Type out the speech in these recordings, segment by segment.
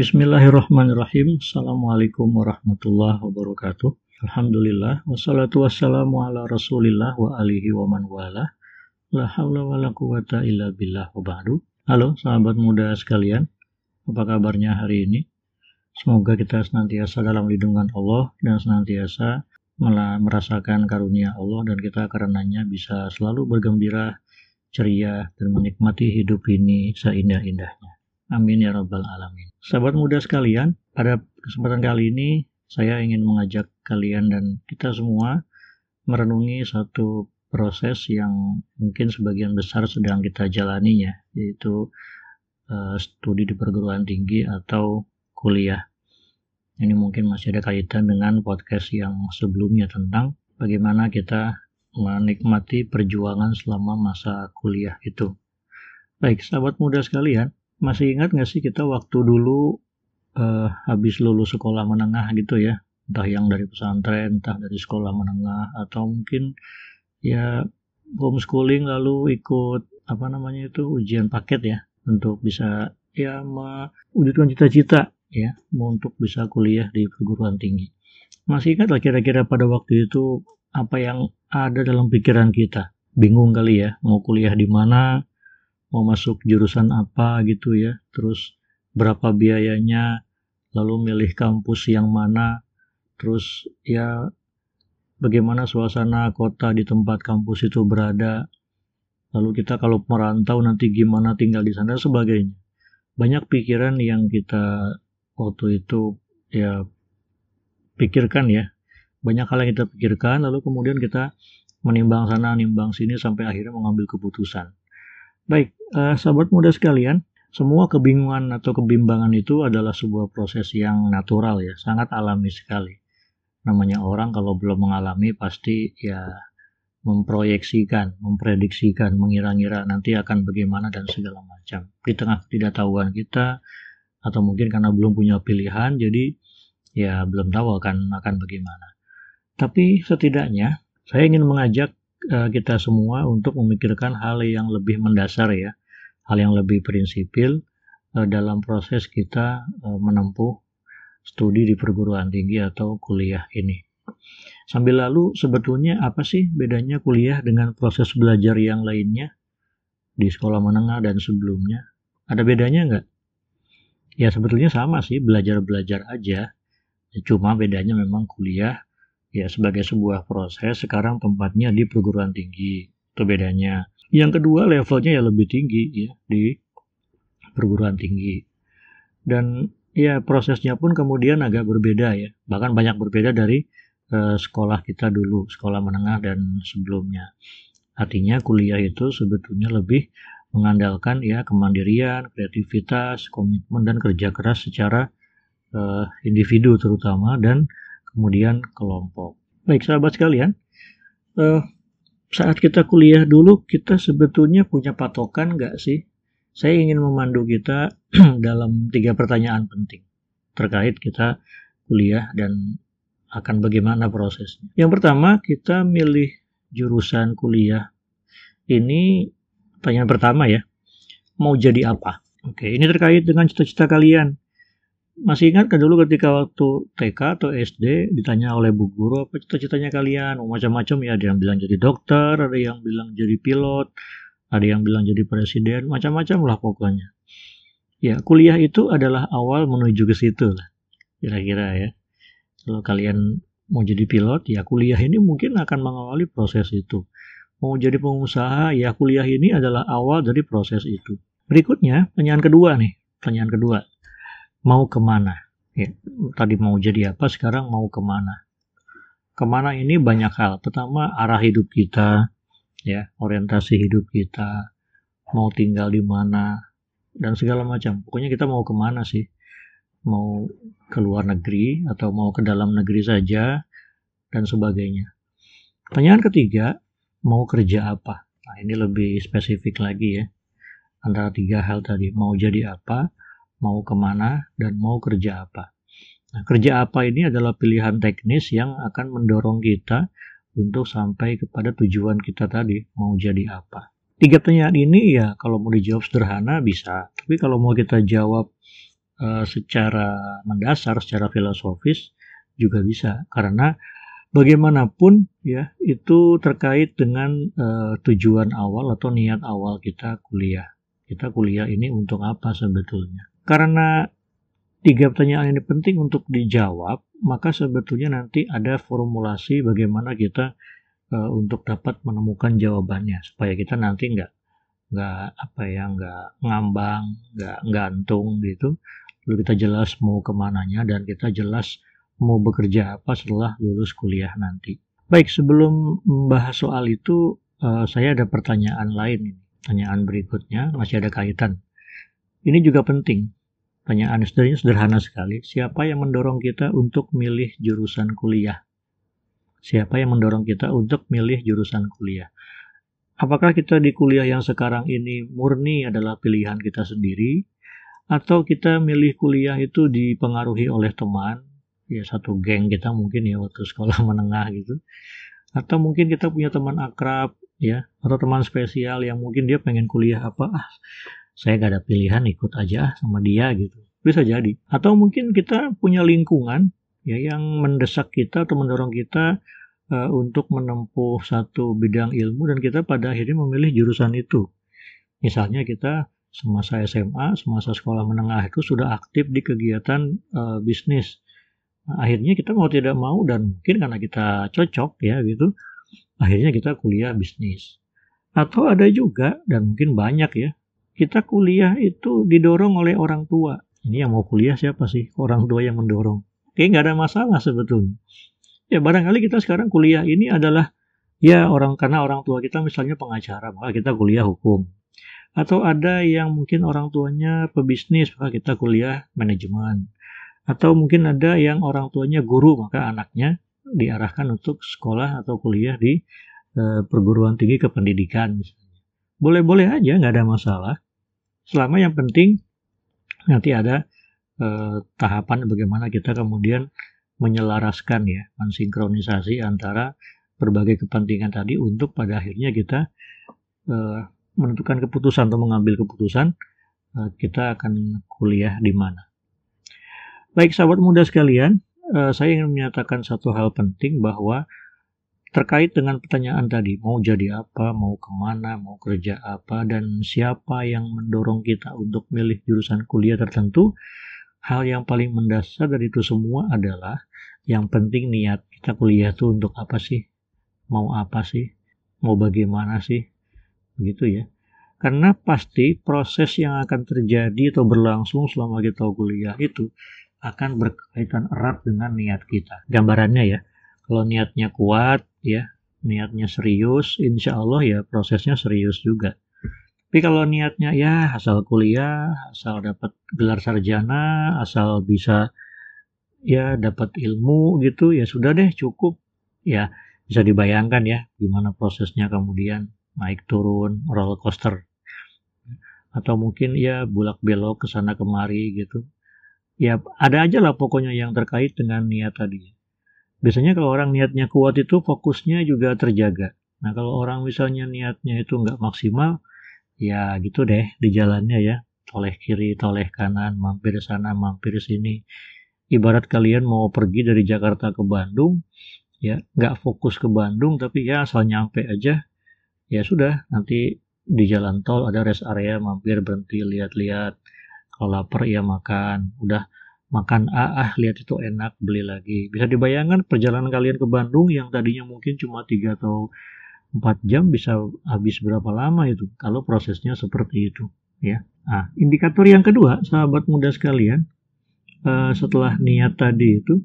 Bismillahirrahmanirrahim. Assalamualaikum warahmatullahi wabarakatuh. Alhamdulillah. Wassalatu wassalamu ala rasulillah wa alihi wa man wala. La hawla wa la quwata illa billah wa ba'du. Halo sahabat muda sekalian. Apa kabarnya hari ini? Semoga kita senantiasa dalam lindungan Allah dan senantiasa merasakan karunia Allah dan kita karenanya bisa selalu bergembira, ceria, dan menikmati hidup ini seindah-indahnya. Amin ya Rabbal Alamin. Sahabat muda sekalian, pada kesempatan kali ini saya ingin mengajak kalian dan kita semua merenungi satu proses yang mungkin sebagian besar sedang kita jalaninya, yaitu uh, studi di perguruan tinggi atau kuliah. Ini mungkin masih ada kaitan dengan podcast yang sebelumnya tentang bagaimana kita menikmati perjuangan selama masa kuliah itu. Baik, sahabat muda sekalian, masih ingat nggak sih kita waktu dulu uh, habis lulus sekolah menengah gitu ya? Entah yang dari pesantren entah dari sekolah menengah atau mungkin ya homeschooling lalu ikut apa namanya itu ujian paket ya untuk bisa ya mewujudkan cita-cita ya untuk bisa kuliah di perguruan tinggi. Masih ingat lah kira-kira pada waktu itu apa yang ada dalam pikiran kita? Bingung kali ya mau kuliah di mana mau masuk jurusan apa gitu ya, terus berapa biayanya, lalu milih kampus yang mana, terus ya bagaimana suasana kota di tempat kampus itu berada, lalu kita kalau merantau nanti gimana tinggal di sana sebagainya. Banyak pikiran yang kita waktu itu ya pikirkan ya, banyak hal yang kita pikirkan, lalu kemudian kita menimbang sana, nimbang sini sampai akhirnya mengambil keputusan. Baik, uh, sahabat muda sekalian, semua kebingungan atau kebimbangan itu adalah sebuah proses yang natural ya, sangat alami sekali. Namanya orang kalau belum mengalami pasti ya memproyeksikan, memprediksikan, mengira-ngira nanti akan bagaimana dan segala macam. Di tengah ketidaktahuan kita atau mungkin karena belum punya pilihan jadi ya belum tahu akan akan bagaimana. Tapi setidaknya saya ingin mengajak uh, kita semua untuk memikirkan hal yang lebih mendasar ya, hal yang lebih prinsipil uh, dalam proses kita uh, menempuh studi di perguruan tinggi atau kuliah ini. Sambil lalu sebetulnya apa sih bedanya kuliah dengan proses belajar yang lainnya di sekolah menengah dan sebelumnya? Ada bedanya nggak? Ya sebetulnya sama sih, belajar-belajar aja. Cuma bedanya memang kuliah ya sebagai sebuah proses sekarang tempatnya di perguruan tinggi. Itu bedanya. Yang kedua levelnya ya lebih tinggi ya di perguruan tinggi. Dan ya prosesnya pun kemudian agak berbeda ya. Bahkan banyak berbeda dari uh, sekolah kita dulu sekolah menengah dan sebelumnya. Artinya kuliah itu sebetulnya lebih mengandalkan ya kemandirian kreativitas komitmen dan kerja keras secara uh, individu terutama dan kemudian kelompok. Baik sahabat sekalian, uh, saat kita kuliah dulu kita sebetulnya punya patokan nggak sih? Saya ingin memandu kita dalam tiga pertanyaan penting terkait kita kuliah dan akan bagaimana prosesnya. Yang pertama kita milih jurusan kuliah. Ini pertanyaan pertama ya. Mau jadi apa? Oke, ini terkait dengan cita-cita kalian masih ingat kan dulu ketika waktu TK atau SD ditanya oleh bu guru apa cita-citanya kalian? Oh, macam-macam ya, ada yang bilang jadi dokter, ada yang bilang jadi pilot, ada yang bilang jadi presiden, macam-macam lah pokoknya. Ya, kuliah itu adalah awal menuju ke situ lah, kira-kira ya. Kalau kalian mau jadi pilot, ya kuliah ini mungkin akan mengawali proses itu. Mau jadi pengusaha, ya kuliah ini adalah awal dari proses itu. Berikutnya, pertanyaan kedua nih, pertanyaan kedua mau ke mana? Ya, tadi mau jadi apa, sekarang mau ke mana? Ke mana ini banyak hal. Pertama, arah hidup kita, ya, orientasi hidup kita, mau tinggal di mana, dan segala macam. Pokoknya kita mau ke mana sih? Mau ke luar negeri atau mau ke dalam negeri saja, dan sebagainya. Pertanyaan ketiga, mau kerja apa? Nah, ini lebih spesifik lagi ya. Antara tiga hal tadi, mau jadi apa, mau ke mana, dan mau kerja apa. Nah, kerja apa ini adalah pilihan teknis yang akan mendorong kita untuk sampai kepada tujuan kita tadi, mau jadi apa. Tiga pertanyaan ini ya kalau mau dijawab sederhana bisa, tapi kalau mau kita jawab uh, secara mendasar, secara filosofis juga bisa karena bagaimanapun ya itu terkait dengan uh, tujuan awal atau niat awal kita kuliah. Kita kuliah ini untuk apa sebetulnya? Karena tiga pertanyaan ini penting untuk dijawab, maka sebetulnya nanti ada formulasi bagaimana kita uh, untuk dapat menemukan jawabannya supaya kita nanti nggak nggak apa ya nggak ngambang nggak gantung gitu lalu kita jelas mau ke mananya dan kita jelas mau bekerja apa setelah lulus kuliah nanti. Baik, sebelum membahas soal itu, uh, saya ada pertanyaan lain. Pertanyaan berikutnya masih ada kaitan. Ini juga penting. Pertanyaan sebenarnya sederhana sekali. Siapa yang mendorong kita untuk milih jurusan kuliah? Siapa yang mendorong kita untuk milih jurusan kuliah? Apakah kita di kuliah yang sekarang ini murni adalah pilihan kita sendiri, atau kita milih kuliah itu dipengaruhi oleh teman, ya satu geng kita mungkin ya waktu sekolah menengah gitu atau mungkin kita punya teman akrab ya atau teman spesial yang mungkin dia pengen kuliah apa ah saya gak ada pilihan ikut aja sama dia gitu. Bisa jadi. Atau mungkin kita punya lingkungan ya yang mendesak kita atau mendorong kita uh, untuk menempuh satu bidang ilmu dan kita pada akhirnya memilih jurusan itu. Misalnya kita semasa SMA semasa sekolah menengah itu sudah aktif di kegiatan uh, bisnis. Akhirnya kita mau tidak mau dan mungkin karena kita cocok ya gitu akhirnya kita kuliah bisnis. Atau ada juga dan mungkin banyak ya kita kuliah itu didorong oleh orang tua. Ini yang mau kuliah siapa sih? Orang tua yang mendorong. Oke nggak ada masalah sebetulnya. Ya barangkali kita sekarang kuliah ini adalah ya orang karena orang tua kita misalnya pengacara maka kita kuliah hukum. Atau ada yang mungkin orang tuanya pebisnis maka kita kuliah manajemen. Atau mungkin ada yang orang tuanya guru, maka anaknya diarahkan untuk sekolah atau kuliah di e, perguruan tinggi kependidikan. Boleh-boleh aja, nggak ada masalah. Selama yang penting nanti ada e, tahapan bagaimana kita kemudian menyelaraskan ya, mensinkronisasi antara berbagai kepentingan tadi untuk pada akhirnya kita e, menentukan keputusan atau mengambil keputusan e, kita akan kuliah di mana. Baik sahabat muda sekalian, uh, saya ingin menyatakan satu hal penting bahwa terkait dengan pertanyaan tadi, mau jadi apa, mau ke mana, mau kerja apa, dan siapa yang mendorong kita untuk milih jurusan kuliah tertentu, hal yang paling mendasar dari itu semua adalah yang penting niat kita kuliah itu untuk apa sih, mau apa sih, mau bagaimana sih, begitu ya. Karena pasti proses yang akan terjadi atau berlangsung selama kita kuliah itu akan berkaitan erat dengan niat kita. Gambarannya ya, kalau niatnya kuat ya, niatnya serius, insya Allah ya prosesnya serius juga. Tapi kalau niatnya ya asal kuliah, asal dapat gelar sarjana, asal bisa ya dapat ilmu gitu, ya sudah deh cukup. Ya bisa dibayangkan ya gimana prosesnya kemudian naik turun roller coaster atau mungkin ya bulak belok ke sana kemari gitu ya ada aja lah pokoknya yang terkait dengan niat tadi. Biasanya kalau orang niatnya kuat itu fokusnya juga terjaga. Nah kalau orang misalnya niatnya itu nggak maksimal, ya gitu deh di jalannya ya. Toleh kiri, toleh kanan, mampir sana, mampir sini. Ibarat kalian mau pergi dari Jakarta ke Bandung, ya nggak fokus ke Bandung, tapi ya asal nyampe aja, ya sudah nanti di jalan tol ada rest area, mampir berhenti lihat-lihat kalau lapar ya makan udah makan ah, ah lihat itu enak beli lagi bisa dibayangkan perjalanan kalian ke Bandung yang tadinya mungkin cuma tiga atau empat jam bisa habis berapa lama itu kalau prosesnya seperti itu ya nah indikator yang kedua sahabat muda sekalian uh, setelah niat tadi itu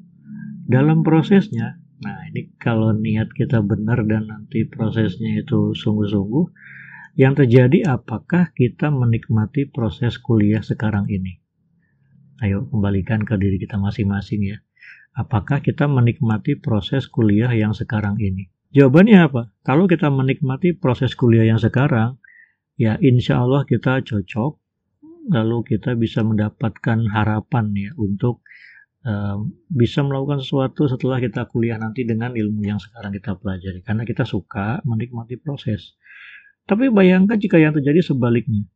dalam prosesnya nah ini kalau niat kita benar dan nanti prosesnya itu sungguh-sungguh yang terjadi apakah kita menikmati proses kuliah sekarang ini? Ayo kembalikan ke diri kita masing-masing ya. Apakah kita menikmati proses kuliah yang sekarang ini? Jawabannya apa? Kalau kita menikmati proses kuliah yang sekarang, ya insya Allah kita cocok, lalu kita bisa mendapatkan harapan ya untuk uh, bisa melakukan sesuatu setelah kita kuliah nanti dengan ilmu yang sekarang kita pelajari. Karena kita suka menikmati proses. Tapi bayangkan jika yang terjadi sebaliknya.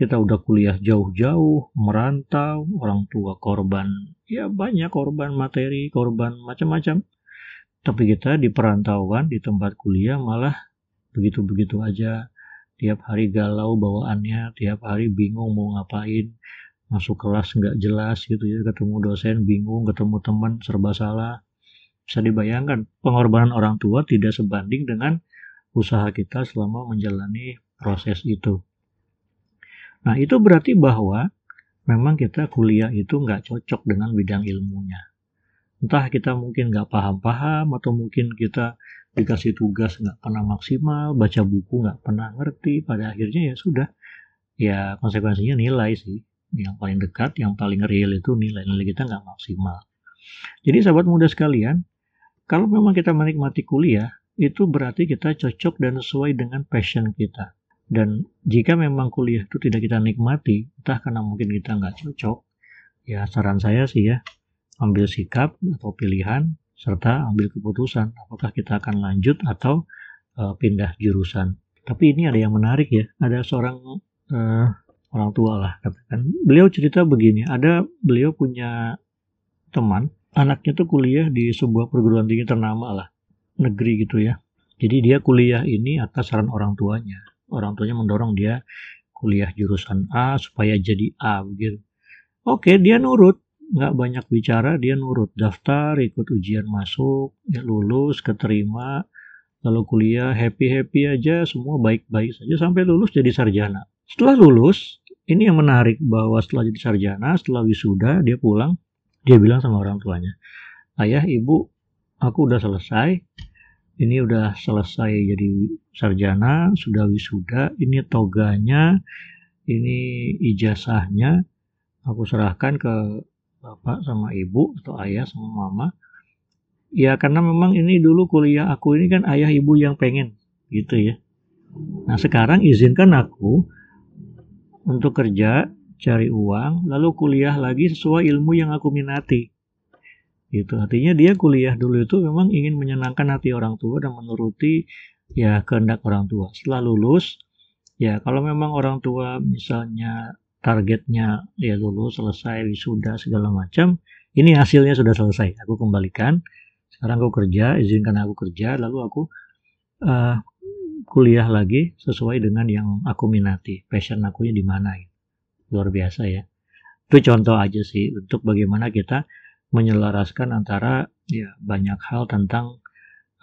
Kita udah kuliah jauh-jauh, merantau, orang tua korban, ya banyak korban materi, korban macam-macam. Tapi kita di perantauan, di tempat kuliah malah begitu-begitu aja. Tiap hari galau bawaannya, tiap hari bingung mau ngapain, masuk kelas nggak jelas gitu ya, ketemu dosen bingung, ketemu teman serba salah. Bisa dibayangkan, pengorbanan orang tua tidak sebanding dengan usaha kita selama menjalani proses itu. Nah, itu berarti bahwa memang kita kuliah itu nggak cocok dengan bidang ilmunya. Entah kita mungkin nggak paham-paham atau mungkin kita dikasih tugas nggak pernah maksimal, baca buku nggak pernah ngerti, pada akhirnya ya sudah. Ya konsekuensinya nilai sih. Yang paling dekat, yang paling real itu nilai-nilai kita nggak maksimal. Jadi sahabat muda sekalian, kalau memang kita menikmati kuliah, itu berarti kita cocok dan sesuai dengan passion kita. Dan jika memang kuliah itu tidak kita nikmati, entah karena mungkin kita nggak cocok, ya saran saya sih ya, ambil sikap atau pilihan, serta ambil keputusan apakah kita akan lanjut atau uh, pindah jurusan. Tapi ini ada yang menarik ya, ada seorang uh, orang tua lah katakan. Beliau cerita begini, ada beliau punya teman, anaknya tuh kuliah di sebuah perguruan tinggi ternama lah, negeri gitu ya. Jadi dia kuliah ini atas saran orang tuanya orang tuanya mendorong dia kuliah jurusan A supaya jadi A begitu. Oke, dia nurut, nggak banyak bicara, dia nurut, daftar, ikut ujian masuk, ya lulus, keterima, lalu kuliah happy happy aja, semua baik baik saja sampai lulus jadi sarjana. Setelah lulus, ini yang menarik bahwa setelah jadi sarjana, setelah wisuda, dia pulang, dia bilang sama orang tuanya, ayah, ibu, aku udah selesai, ini udah selesai jadi sarjana, sudah wisuda, ini toganya, ini ijazahnya, aku serahkan ke bapak sama ibu atau ayah sama mama. Ya karena memang ini dulu kuliah aku ini kan ayah ibu yang pengen gitu ya. Nah sekarang izinkan aku untuk kerja, cari uang, lalu kuliah lagi sesuai ilmu yang aku minati. Gitu. Artinya dia kuliah dulu itu memang ingin menyenangkan hati orang tua dan menuruti ya kehendak orang tua. Setelah lulus, ya kalau memang orang tua misalnya targetnya ya lulus, selesai, wisuda segala macam, ini hasilnya sudah selesai. Aku kembalikan. Sekarang aku kerja, izinkan aku kerja, lalu aku uh, kuliah lagi sesuai dengan yang aku minati. Passion aku di mana? Luar biasa ya. Itu contoh aja sih untuk bagaimana kita menyelaraskan antara ya banyak hal tentang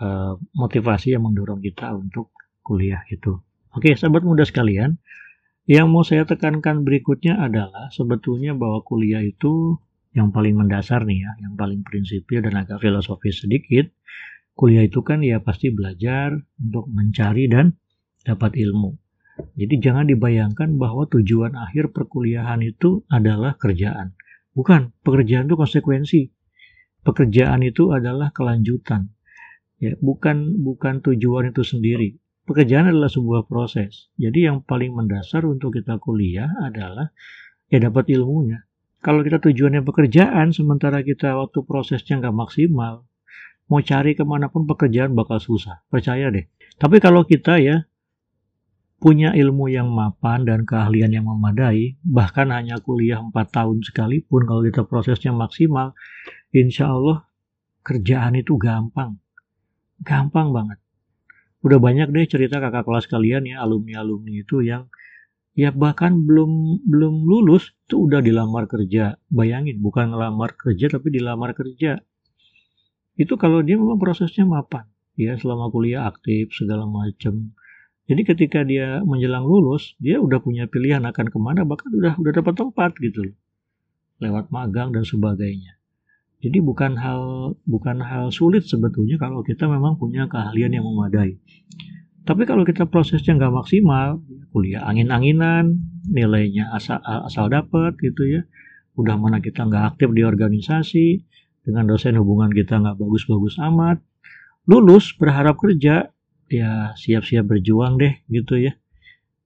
uh, motivasi yang mendorong kita untuk kuliah itu. Oke, sahabat muda sekalian, yang mau saya tekankan berikutnya adalah sebetulnya bahwa kuliah itu yang paling mendasar nih ya, yang paling prinsipil dan agak filosofis sedikit. Kuliah itu kan ya pasti belajar untuk mencari dan dapat ilmu. Jadi jangan dibayangkan bahwa tujuan akhir perkuliahan itu adalah kerjaan. Bukan, pekerjaan itu konsekuensi. Pekerjaan itu adalah kelanjutan. Ya, bukan bukan tujuan itu sendiri. Pekerjaan adalah sebuah proses. Jadi yang paling mendasar untuk kita kuliah adalah ya dapat ilmunya. Kalau kita tujuannya pekerjaan, sementara kita waktu prosesnya nggak maksimal, mau cari ke mana pun pekerjaan bakal susah. Percaya deh. Tapi kalau kita ya punya ilmu yang mapan dan keahlian yang memadai, bahkan hanya kuliah 4 tahun sekalipun kalau kita prosesnya maksimal, insya Allah kerjaan itu gampang. Gampang banget. Udah banyak deh cerita kakak kelas kalian ya, alumni-alumni itu yang ya bahkan belum belum lulus itu udah dilamar kerja. Bayangin, bukan ngelamar kerja tapi dilamar kerja. Itu kalau dia memang prosesnya mapan. Ya, selama kuliah aktif segala macam jadi ketika dia menjelang lulus, dia udah punya pilihan akan ke mana, bahkan udah udah dapat tempat gitu lewat magang dan sebagainya. Jadi bukan hal bukan hal sulit sebetulnya kalau kita memang punya keahlian yang memadai. Tapi kalau kita prosesnya nggak maksimal, kuliah angin-anginan, nilainya asal, asal dapat gitu ya, udah mana kita nggak aktif di organisasi, dengan dosen hubungan kita nggak bagus-bagus amat, lulus berharap kerja, ya siap-siap berjuang deh gitu ya.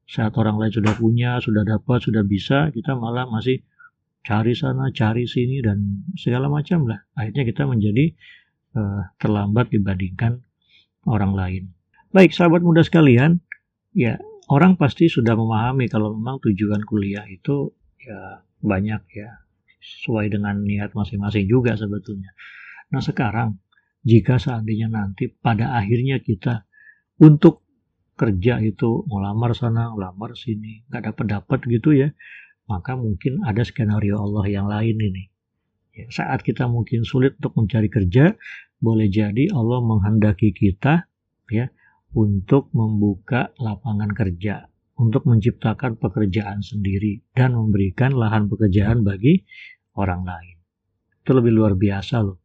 Saat orang lain sudah punya sudah dapat sudah bisa kita malah masih cari sana cari sini dan segala macam lah. Akhirnya kita menjadi uh, terlambat dibandingkan orang lain. Baik sahabat muda sekalian ya orang pasti sudah memahami kalau memang tujuan kuliah itu ya banyak ya. Sesuai dengan niat masing-masing juga sebetulnya. Nah sekarang jika seandainya nanti pada akhirnya kita untuk kerja itu ngelamar sana, ngelamar sini, nggak dapat dapat gitu ya, maka mungkin ada skenario Allah yang lain ini. Ya, saat kita mungkin sulit untuk mencari kerja, boleh jadi Allah menghendaki kita ya untuk membuka lapangan kerja, untuk menciptakan pekerjaan sendiri dan memberikan lahan pekerjaan bagi orang lain. Itu lebih luar biasa loh.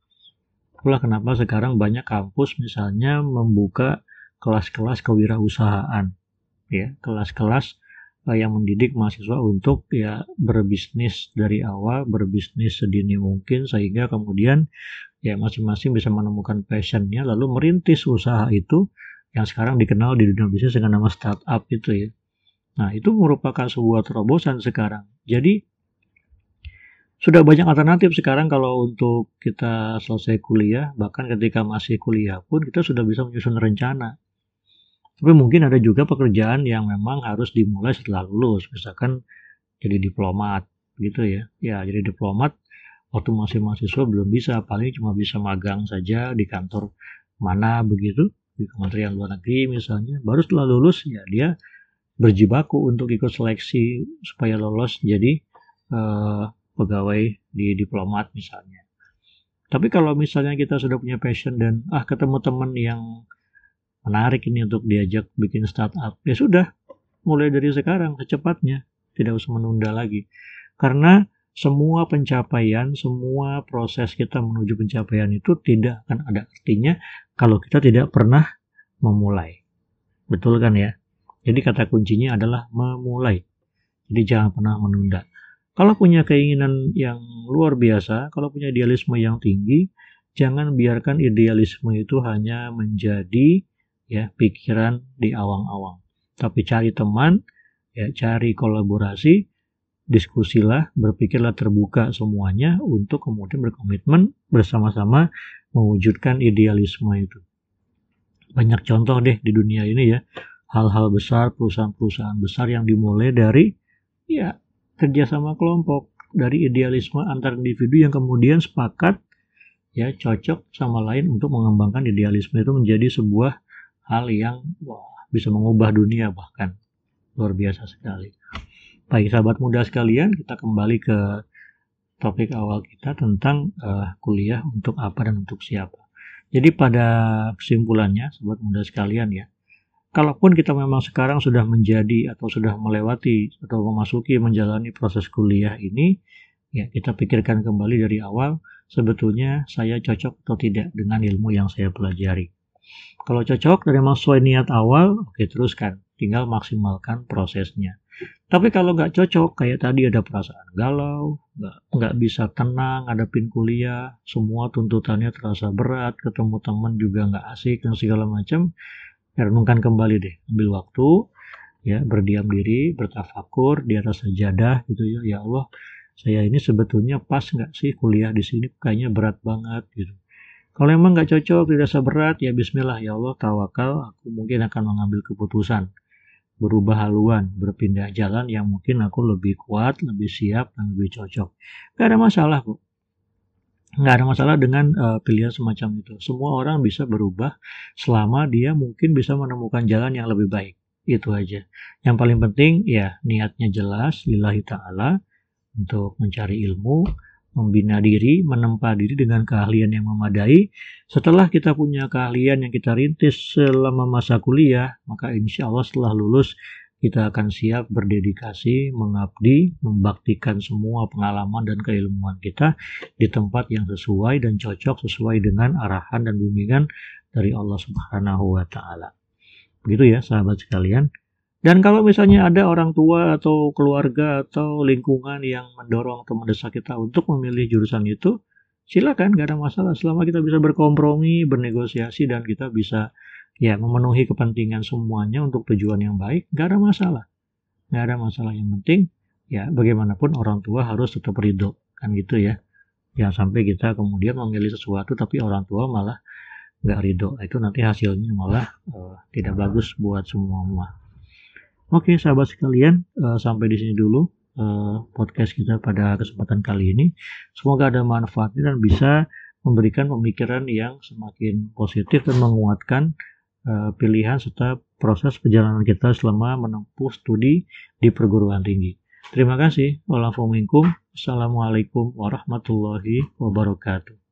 Itulah kenapa sekarang banyak kampus misalnya membuka kelas-kelas kewirausahaan, ya kelas-kelas uh, yang mendidik mahasiswa untuk ya berbisnis dari awal, berbisnis sedini mungkin sehingga kemudian ya masing-masing bisa menemukan passionnya lalu merintis usaha itu yang sekarang dikenal di dunia bisnis dengan nama startup itu ya. Nah itu merupakan sebuah terobosan sekarang. Jadi sudah banyak alternatif sekarang kalau untuk kita selesai kuliah, bahkan ketika masih kuliah pun kita sudah bisa menyusun rencana. Tapi mungkin ada juga pekerjaan yang memang harus dimulai setelah lulus, misalkan jadi diplomat gitu ya. Ya, jadi diplomat waktu masih mahasiswa belum bisa, paling cuma bisa magang saja di kantor mana begitu, di Kementerian Luar Negeri misalnya. Baru setelah lulus ya dia berjibaku untuk ikut seleksi supaya lolos jadi uh, pegawai di diplomat misalnya. Tapi kalau misalnya kita sudah punya passion dan ah ketemu teman yang menarik ini untuk diajak bikin startup, ya sudah, mulai dari sekarang secepatnya, tidak usah menunda lagi. Karena semua pencapaian, semua proses kita menuju pencapaian itu tidak akan ada artinya kalau kita tidak pernah memulai. Betul kan ya? Jadi kata kuncinya adalah memulai. Jadi jangan pernah menunda. Kalau punya keinginan yang luar biasa, kalau punya idealisme yang tinggi, jangan biarkan idealisme itu hanya menjadi ya pikiran di awang-awang. Tapi cari teman, ya cari kolaborasi, diskusilah, berpikirlah terbuka semuanya untuk kemudian berkomitmen bersama-sama mewujudkan idealisme itu. Banyak contoh deh di dunia ini ya, hal-hal besar, perusahaan-perusahaan besar yang dimulai dari ya kerjasama kelompok dari idealisme antar individu yang kemudian sepakat ya cocok sama lain untuk mengembangkan idealisme itu menjadi sebuah hal yang wah, bisa mengubah dunia bahkan luar biasa sekali. Baik sahabat muda sekalian, kita kembali ke topik awal kita tentang uh, kuliah untuk apa dan untuk siapa. Jadi pada kesimpulannya, sahabat muda sekalian ya, kalaupun kita memang sekarang sudah menjadi atau sudah melewati atau memasuki menjalani proses kuliah ini, ya kita pikirkan kembali dari awal sebetulnya saya cocok atau tidak dengan ilmu yang saya pelajari. Kalau cocok dari memang sesuai niat awal, oke teruskan, tinggal maksimalkan prosesnya. Tapi kalau nggak cocok, kayak tadi ada perasaan galau, nggak, bisa tenang, hadapin kuliah, semua tuntutannya terasa berat, ketemu teman juga nggak asik, dan segala macam, renungkan kembali deh ambil waktu ya berdiam diri bertafakur di atas sajadah gitu ya. Ya Allah saya ini sebetulnya pas nggak sih kuliah di sini? Kayaknya berat banget gitu kalau emang nggak cocok tidak berat ya Bismillah ya Allah tawakal aku mungkin akan mengambil keputusan berubah haluan berpindah jalan yang mungkin aku lebih kuat lebih siap dan lebih cocok gak ada masalah kok nggak ada masalah dengan uh, pilihan semacam itu. Semua orang bisa berubah selama dia mungkin bisa menemukan jalan yang lebih baik. Itu aja. Yang paling penting ya niatnya jelas, lillahi ta'ala, untuk mencari ilmu, membina diri, menempa diri dengan keahlian yang memadai. Setelah kita punya keahlian yang kita rintis selama masa kuliah, maka insya Allah setelah lulus kita akan siap berdedikasi, mengabdi, membaktikan semua pengalaman dan keilmuan kita di tempat yang sesuai dan cocok sesuai dengan arahan dan bimbingan dari Allah Subhanahu wa taala. Begitu ya sahabat sekalian. Dan kalau misalnya ada orang tua atau keluarga atau lingkungan yang mendorong atau mendesak kita untuk memilih jurusan itu, silakan, gak ada masalah. Selama kita bisa berkompromi, bernegosiasi, dan kita bisa ya memenuhi kepentingan semuanya untuk tujuan yang baik, nggak ada masalah. Nggak ada masalah yang penting, ya bagaimanapun orang tua harus tetap ridho, kan gitu ya. Jangan sampai kita kemudian memilih sesuatu tapi orang tua malah nggak ridho. Itu nanti hasilnya malah uh, tidak bagus buat semua. Oke, sahabat sekalian, uh, sampai di sini dulu uh, podcast kita pada kesempatan kali ini. Semoga ada manfaatnya dan bisa memberikan pemikiran yang semakin positif dan menguatkan uh, pilihan serta proses perjalanan kita selama menempuh studi di perguruan tinggi. Terima kasih. Wassalamualaikum warahmatullahi wabarakatuh.